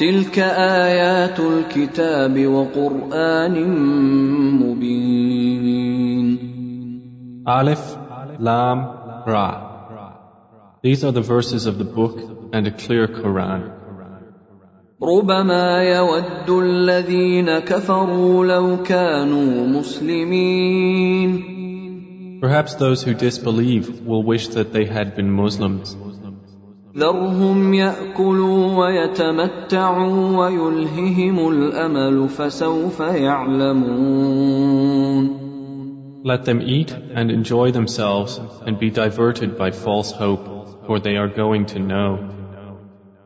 تلك آيات الكتاب وقرآن مبين Aleph, Lam, Ra. These are the verses of the book and a clear Quran. ربما يود الذين كفروا لو كانوا مسلمين Perhaps those who disbelieve will wish that they had been Muslims. ذرهم ياكلوا ويتمتعوا ويلههم الامل فسوف يعلمون Let them eat and enjoy themselves and be diverted by false hope, for they are going to know.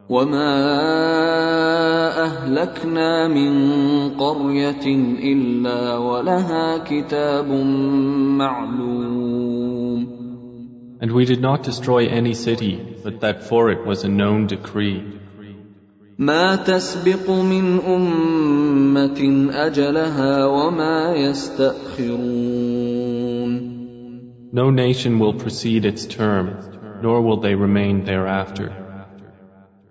وما اهلكنا من قريه الا ولها كتاب معلوم And we did not destroy any city, but that for it was a known decree. ما تسبق من امه اجلها وما يستاخرون No nation will precede its term, nor will they remain thereafter.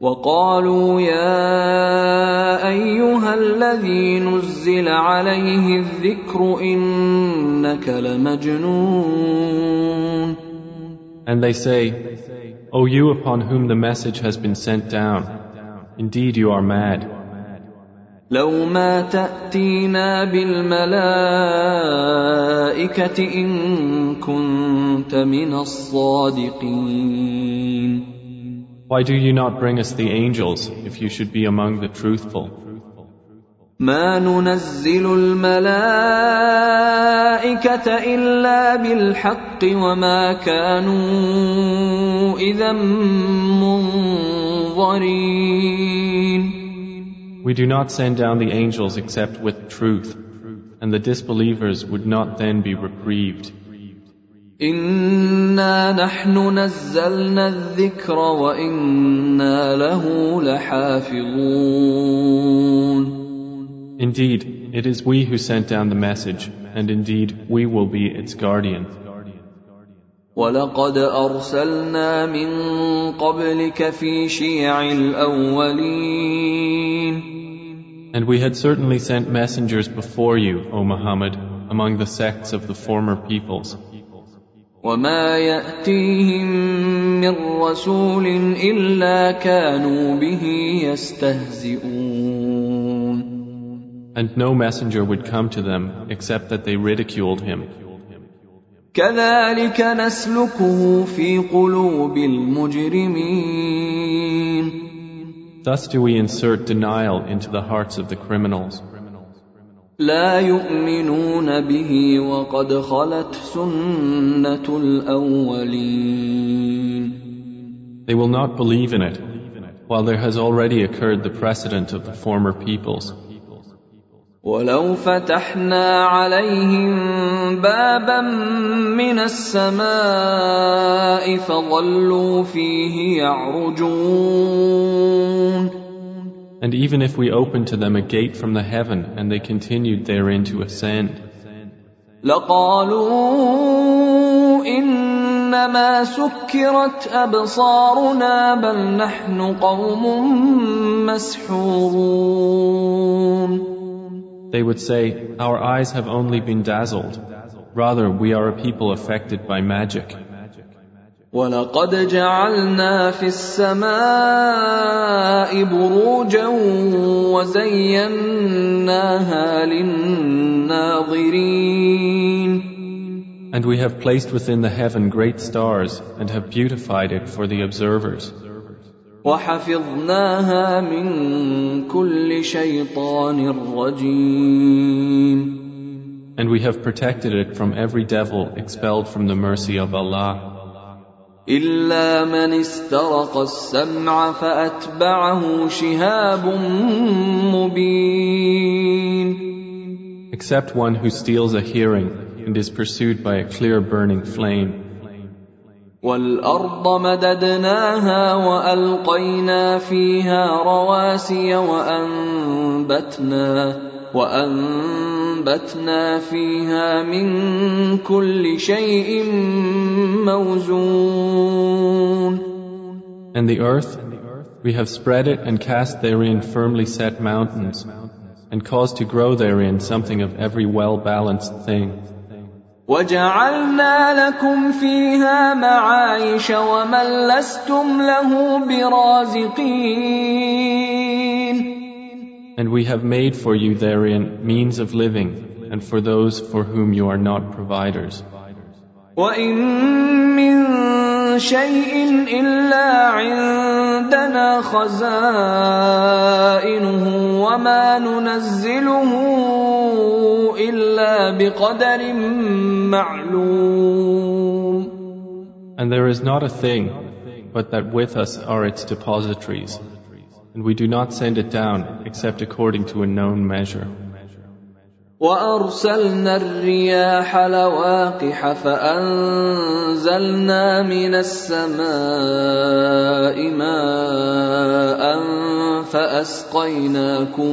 وقالوا يا ايها الذي نزل عليه الذكر انك لمجنون And they say, O you upon whom the message has been sent down, indeed you are mad. لو ما تاتينا بالملائكه ان كنت من الصادقين Why do you not bring us the angels if you should be among the truthful? ما ننزل الملائكه الا بالحق وما كانوا اذا منظرين We do not send down the angels except with truth, and the disbelievers would not then be reprieved. انا نحن نزلنا الذكر وأنا له لحافظون Indeed, it is we who sent down the message, and indeed we will be its guardian. ولقد ارسلنا من قبلك في شيع الاولين And we had certainly sent messengers before you, O Muhammad, among the sects of the former peoples. وما ياتيهم من رسول الا كانوا به يستهزئون And no messenger would come to them except that they ridiculed him. كذلك نسلكه في قلوب المجرمين Thus do we insert denial into the hearts of the criminals. لا يؤمنون به وقد خلت سنه الاولين They will not believe in it, while there has already occurred the precedent of the former peoples. ولو فتحنا عليهم بابا من السماء فظلوا فيه يعرجون And even if we opened to them a gate from the heaven and they continued therein to ascend, لقالوا انما سكرت ابصارنا بل نحن قوم مسحورون they would say, Our eyes have only been dazzled. Rather, we are a people affected by magic. ولقد جعلنا في السماء بروجا وزيناها للناظرين And we have placed within the heaven great stars and have beautified it for the observers. وحفظناها من كل شيطان رجيم And we have protected it from every devil expelled from the mercy of Allah. إلا من استرق السمع فأتبعه شهاب مبين except one who steals a hearing and is pursued by a clear burning flame. والأرض مددناها وألقينا فيها رواسي وأنبتنا وأنبتنا فيها من كل شيء موزون And the earth, we have spread it and cast therein firmly set mountains, and caused to grow therein something of every well-balanced thing. وجعلنا لكم فيها معايش ومن لستم له برازقين And we have made for you therein means of living, and for those for whom you are not providers. وإن من شيء إلا عندنا خزائنه وما ننزله إلا بقدر معلوم And there is not a thing, but that with us are its depositories, and we do not send it down except according to a known measure. وأرسلنا الرياح لواقح فأنزلنا من السماء ماء فأسقيناكموه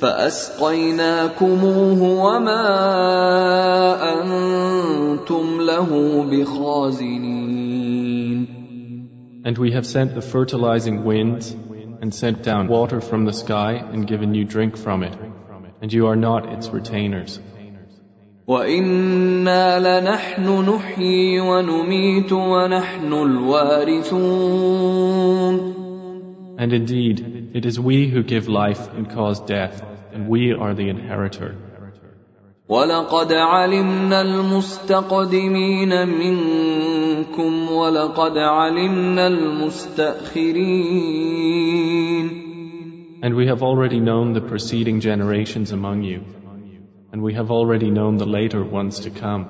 فأسقيناكموه وما أنتم له بخازنين And we have sent the fertilizing winds and sent down water from the sky and given you drink from it, and you are not its retainers. وإنا لنحن نحيي ونميت ونحن الوارثون And indeed, it is we who give life and cause death, and we are the inheritor. ولقد علمنا المستقدمين منكم ولقد علمنا المستأخرين And we have already known the preceding generations among you, and we have already known the later ones to come.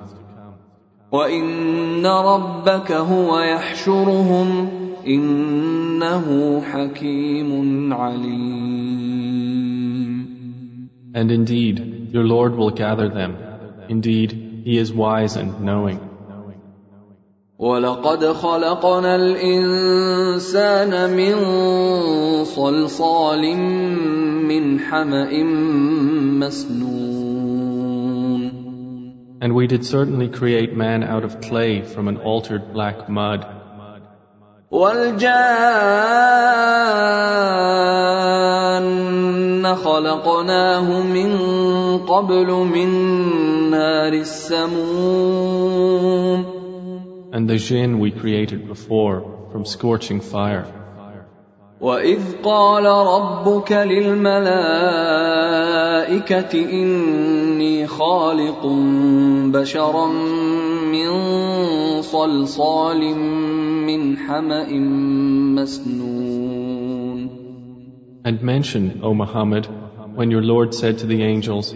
وإن ربك هو يحشرهم إنه حكيم عليم And indeed, your Lord will gather them. Indeed, He is wise and knowing. ولقد خلقنا الإنسان من صلصال من حمأ مسنون And we did certainly create man out of clay from an altered black mud. والجان خلقناه من قبل من نار السموم And the jinn we created before from scorching fire. وإذ قال ربك للملائكة إني خالق بشرا من صلصال من حمأ مسنون And mention, O Muhammad, when your Lord said to the angels,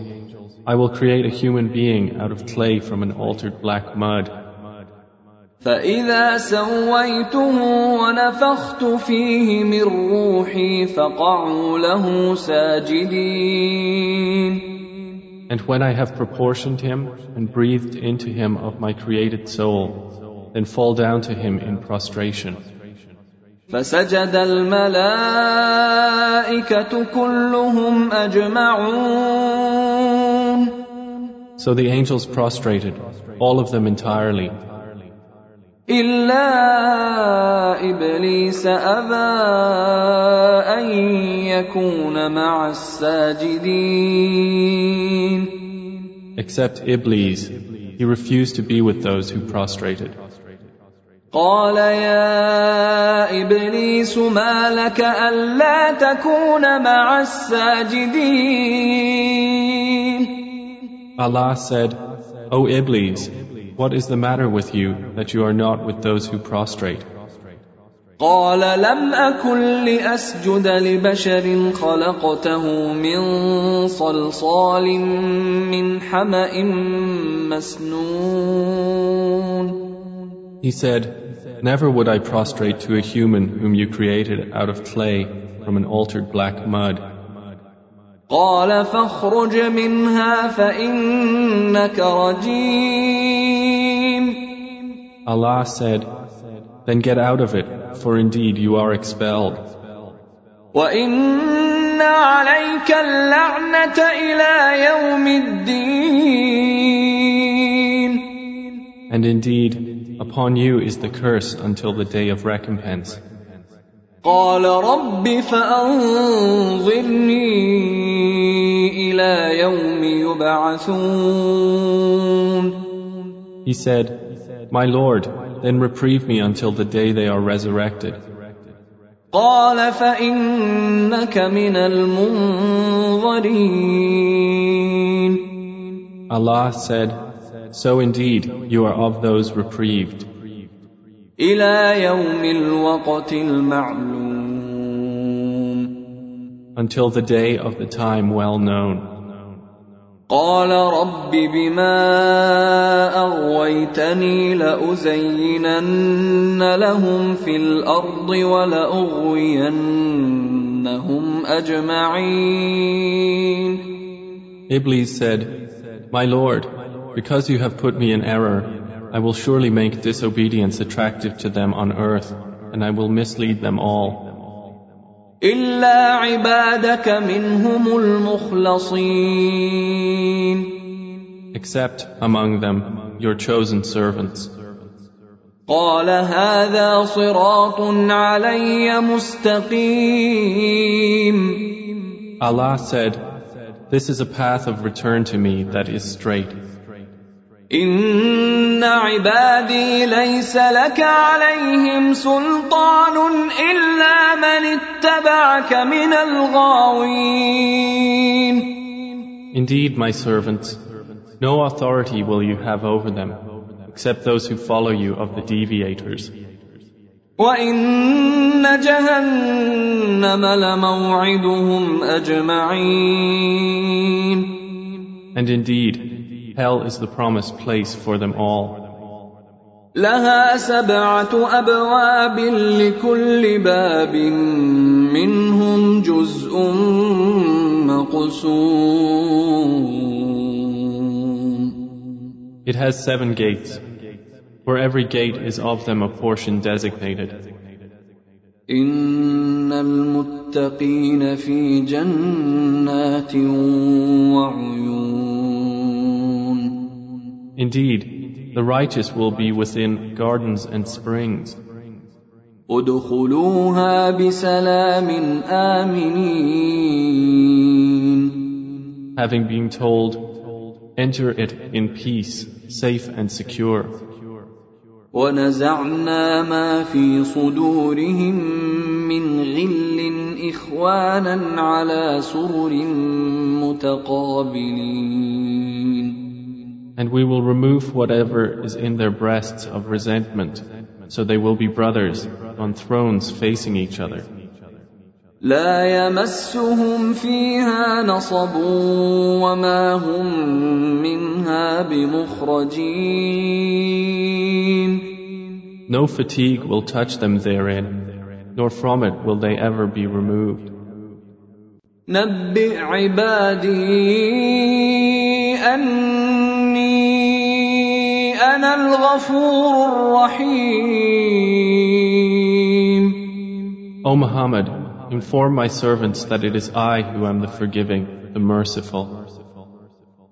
I will create a human being out of clay from an altered black mud. فإذا سويته ونفخت فيه من روحي فقعوا له ساجدين And when I have proportioned him and breathed into him of my created soul, then fall down to him in prostration. فسجد الملائكة كلهم أجمعون So the angels prostrated, all of them entirely, إلا إبليس أبى أن يكون مع الساجدين except Iblis. He refused to be with those who prostrated. قال يا إبليس ما لك ألا تكون مع الساجدين Allah said, O Iblis, what is the matter with you that you are not with those who prostrate? قال لم أكن لأسجد لبشر خلقته من صلصال من حمأ مسنون He said, Never would I prostrate to a human whom you created out of clay from an altered black mud. قال فاخرج منها فإنك رجيم Allah said, Then get out of it, for indeed you are expelled. وإن عليك اللعنة إلى يوم الدين And indeed, upon you is the curse until the day of recompense. قال رب فأنظرني إلى يوم يبعثون He said, My Lord, then reprieve me until the day they are resurrected. قال فإنك من المنظرين Allah said, So indeed, you are of those reprieved. إلى يوم الوقت المعلوم Until the day of the time well known. قال رب بما أغويتني لأزينن لهم في الأرض ولأغوينهم أجمعين Iblis said, My Lord, because you have put me in error, I will surely make disobedience attractive to them on earth, and I will mislead them all. إلا عبادك منهم المخلصين Except among them your chosen servants. قال هذا صراط علي مستقيم Allah said, This is a path of return to me that is straight. إن عبادي ليس لك عليهم سلطان إلا من اتبعك من الغاوين Indeed, my servants, no authority will you have over them, except those who follow you of the deviators. وإن جهنم لموعدهم أجمعين And indeed, hell is the promised place for them all. لها سبعة أبواب لكل باب منهم جزء مقسوم It has seven gates. For every gate is of them a portion designated. إن المتقين في جنات وعيون Indeed, the righteous will be within gardens and springs. ادخلوها بسلام آمنين Having been told, enter it in peace, safe and secure. ونزعنا ما في صدورهم من غل إخوانا على سرر متقابلين And we will remove whatever is in their breasts of resentment, so they will be brothers on thrones facing each other. لا يمسهم فيها نصب وما هم منها بمخرجين No fatigue will touch them therein, nor from it will they ever be removed. نبئ عبادي أني أنا الغفور الرحيم O Muhammad, inform my servants that it is I who am the forgiving, the merciful,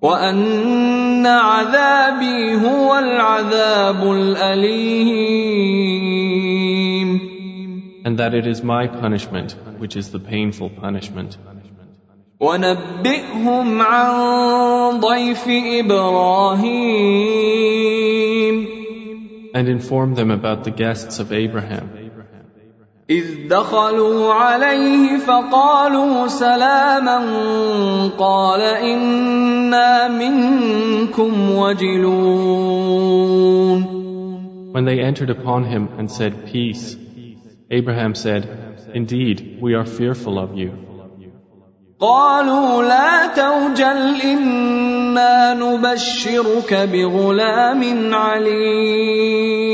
وأن عذابي هو العذاب الأليم and that it is my punishment, which is the painful punishment. ونبئهم عن ضيف إبراهيم And inform them about the guests of Abraham. إذ دخلوا عليه فقالوا سلاما قال إنا منكم وجلون When they entered upon him and said, Peace, Abraham said, Indeed, we are fearful of you. قالوا لا توجل إنا نبشرك بغلام عليم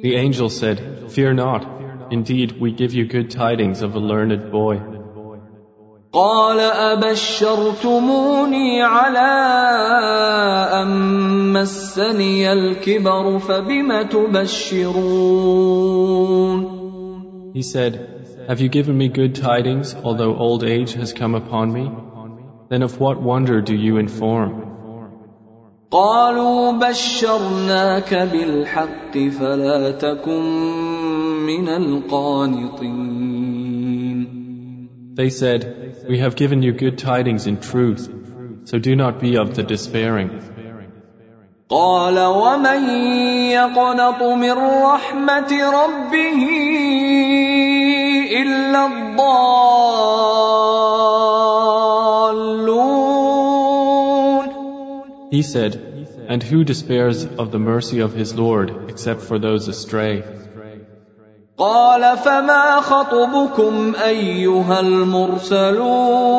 The angel said, Fear not. Indeed, we give you good tidings of a learned boy. قال أبشرتموني على أن مسني الكبر فبم تبشرون He said, Have you given me good tidings, although old age has come upon me? Then of what wonder do you inform? قالوا بشرناك بالحق فلا تكن من القانطين They said, We have given you good tidings in truth, so do not be of the despairing. قال ومن يقنط من رحمة ربه إلا الضالون He said, And who despairs of the mercy of his Lord except for those astray? قال فما خطبكم أيها المرسلون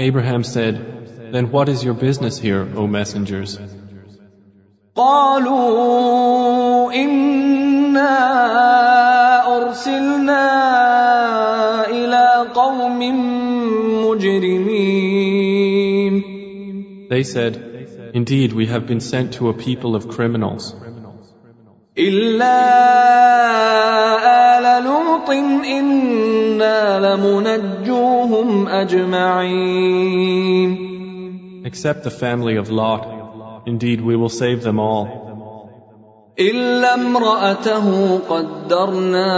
Abraham said, Then what is your business here, O messengers? قالوا إنا أرسلنا إلى قوم مجرمين They said, Indeed, we have been sent to a people of criminals. إلا آل لوط إنا لمنجوهم أجمعين Except the family of Lot. Indeed, we will save them all. إلا امرأته قدرنا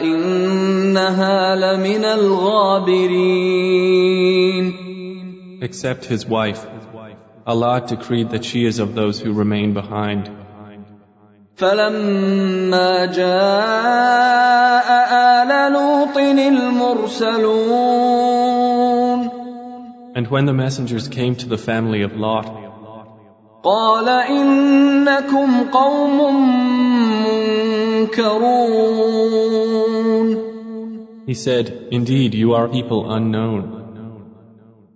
إنها لمن الغابرين Except his wife. Allah decreed that she is of those who remain behind. فلما جاء آل لوط المرسلون And when the messengers came to the family of Lot, قال إنكم قوم منكرون he said, Indeed, you are people unknown.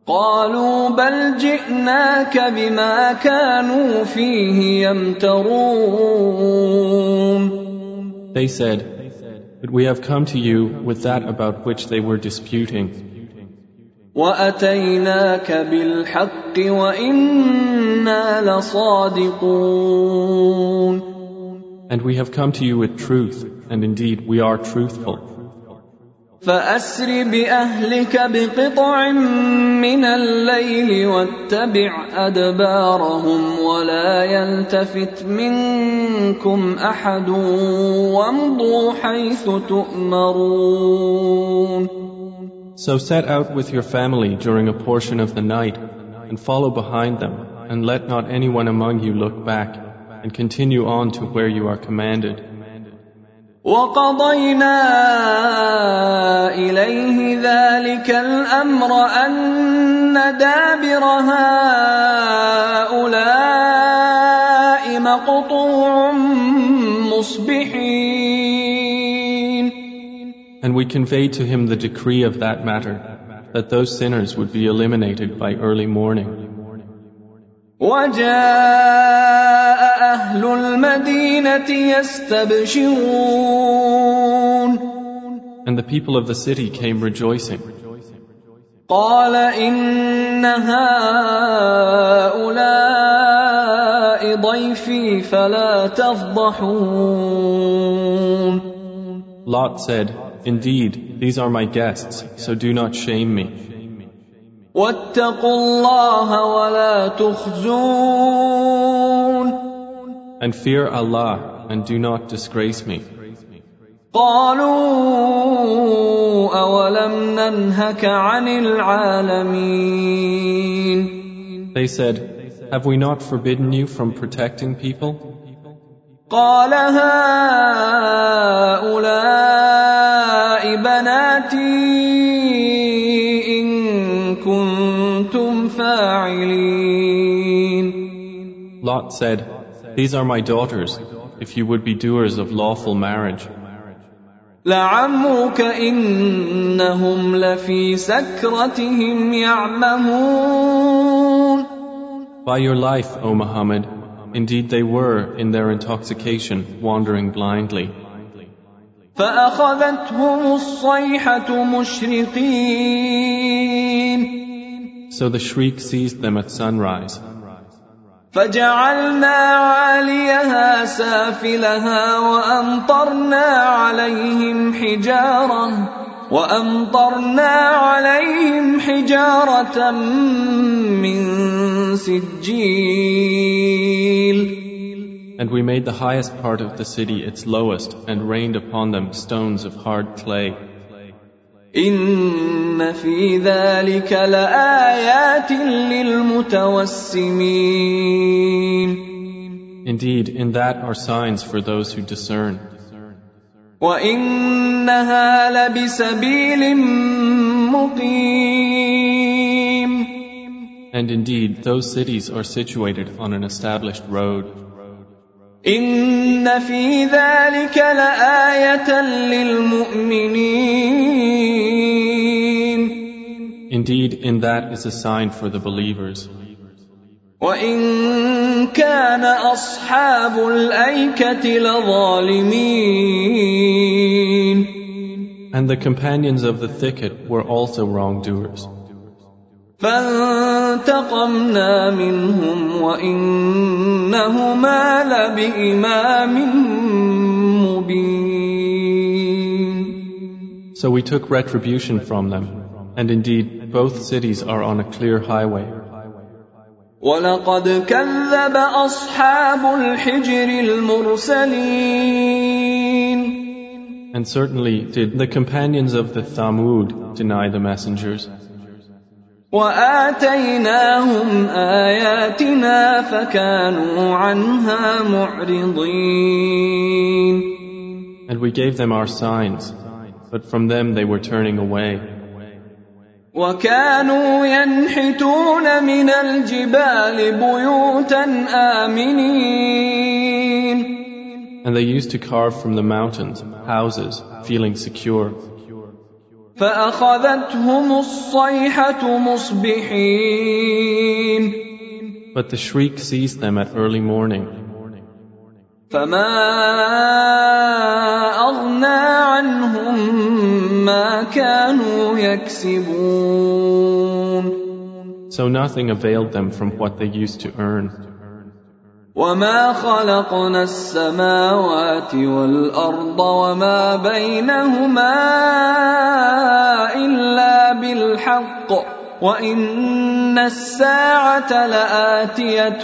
قالوا بل جئناك بما كانوا فيه يمترون They said, But we have come to you with that about which they were disputing. وأتيناك بالحق وإنا لصادقون And we have come to you with truth, and indeed we are truthful. فأسر بأهلك بقطع من الليل واتبع أدبارهم ولا يلتفت منكم أحد وامضوا حيث تؤمرون So set out with your family during a portion of the night, and follow behind them, and let not anyone among you look back, and continue on to where you are commanded. وقضينا اليه ذلك الامر ان دابر هؤلاء مقطوع مصبحين And we conveyed to him the decree of that matter, that those sinners would be eliminated by early morning. وجاء اهل المدينه يستبشرون And the people of the city came rejoicing. قال ان هؤلاء ضيفي فلا تفضحون Lot said, Indeed, these are my guests, so do not shame me. واتقوا الله ولا تخزون And fear Allah, and do not disgrace me. قالوا اولم ننهك عن العالمين They said, Have we not forbidden you from protecting people? قال هؤلاء بناتي ان كنتم فاعلين Lot said, These are my daughters, if you would be doers of lawful marriage. لعمرك انهم لفي سكرتهم يعمهون By your life, O Muhammad, indeed they were in their intoxication wandering blindly. فأخذتهم الصيحة مشرقين So the shriek seized them at sunrise. فجعلنا عاليها سافلها وأمطرنا عليهم حجارة وأمطرنا عليهم حجارة من سجيل And we made the highest part of the city its lowest and rained upon them stones of hard clay. إن في ذلك لآيات للمتوسمين Indeed, in that are signs for those who discern. وإنها لبسبيل مقيم And indeed, those cities are situated on an established road. إن في ذلك لآية للمؤمنين Indeed, in that is a sign for the believers. وإن كان أصحاب الأيكة لظالمين And the companions of the thicket were also wrongdoers. فانتقمنا منهم وإنهما لبإمام مبين So we took retribution from them. And indeed, both cities are on a clear highway. ولقد كذب أصحاب الحجر المرسلين And certainly did the companions of the Thamud deny the messengers. وآتيناهم آياتنا فكانوا عنها معرضين And we gave them our signs, but from them they were turning away. وكانوا ينحتون من الجبال بيوتا آمنين And they used to carve from the mountains houses, feeling secure. فأخذتهم الصيحة مصبحين But the shriek seized them at early morning. فما أغنى عنهم ما كانوا يكسبون So nothing availed them from what they used to earn. وما خلقنا السماوات والأرض وما بينهما إلا بالحق وإن الساعة لآتية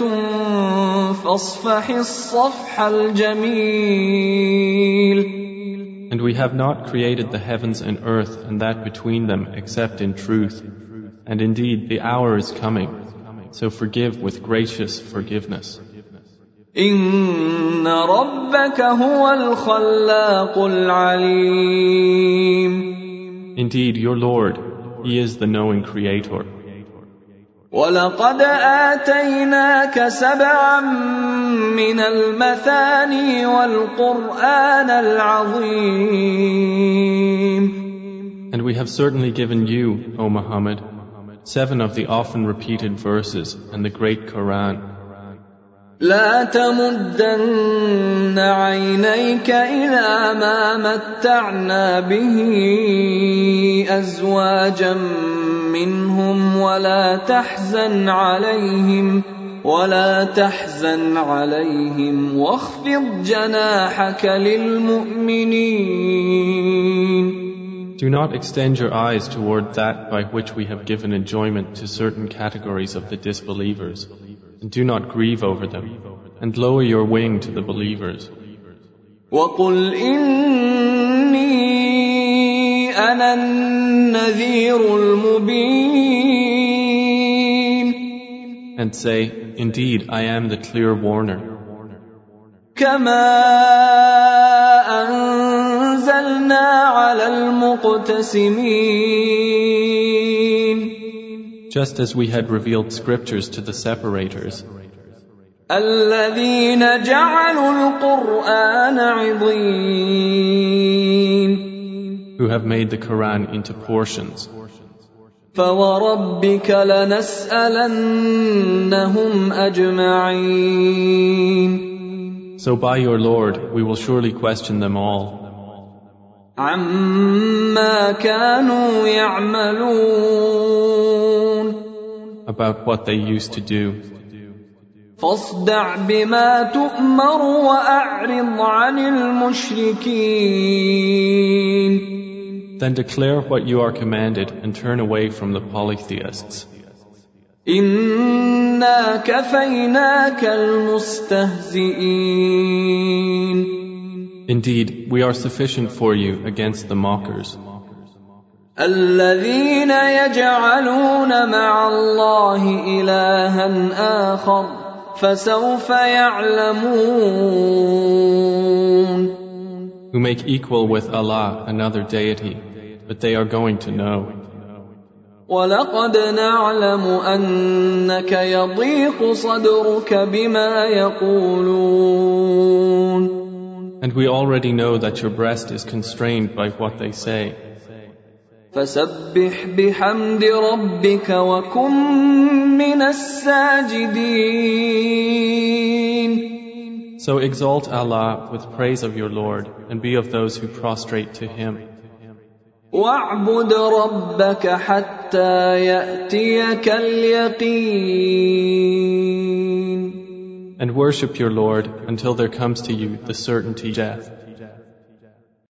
فاصفح الصفح الجميل And we have not created the heavens and earth and that between them except in truth. And indeed, the hour is coming. So forgive with gracious forgiveness. إن ربك هو الخلاق العليم Indeed, your Lord, He is the knowing Creator. ولقد آتيناك سبعا من المثاني والقرآن العظيم And we have certainly given you, O Muhammad, seven of the often repeated verses and the great Quran. لا تمدن عينيك إلى ما متعنا به أزواجا منهم ولا تحزن عليهم ولا تحزن عليهم واخفض جناحك للمؤمنين Do not extend your eyes toward that by which we have given enjoyment to certain categories of the disbelievers, and do not grieve over them, and lower your wing to the believers. وقل إني أنا النذير المبين And say, Indeed, I am the clear warner. كما أنزلنا على المقتسمين Just as we had revealed scriptures to the separators, الذين جعلوا القرآن عضين who have made the Quran into portions. فوربك لنسألنهم أجمعين So by your Lord, we will surely question them all. عما كانوا يعملون about what they used to do. فاصدع بما تؤمر واعرض عن المشركين Then declare what you are commanded and turn away from the polytheists. انا كفيناك المستهزئين Indeed, we are sufficient for you against the mockers. الذين يجعلون مع الله الها اخر فسوف يعلمون Who make equal with Allah another deity, but they are going to know. ولقد نعلم انك يضيق صدرك بما يقولون And we already know that your breast is constrained by what they say. فسبح بحمد ربك وكن من الساجدين So exalt Allah with praise of your Lord and be of those who prostrate to Him. واعبد ربك حتى ياتيك اليقين And worship your Lord until there comes to you the certainty death.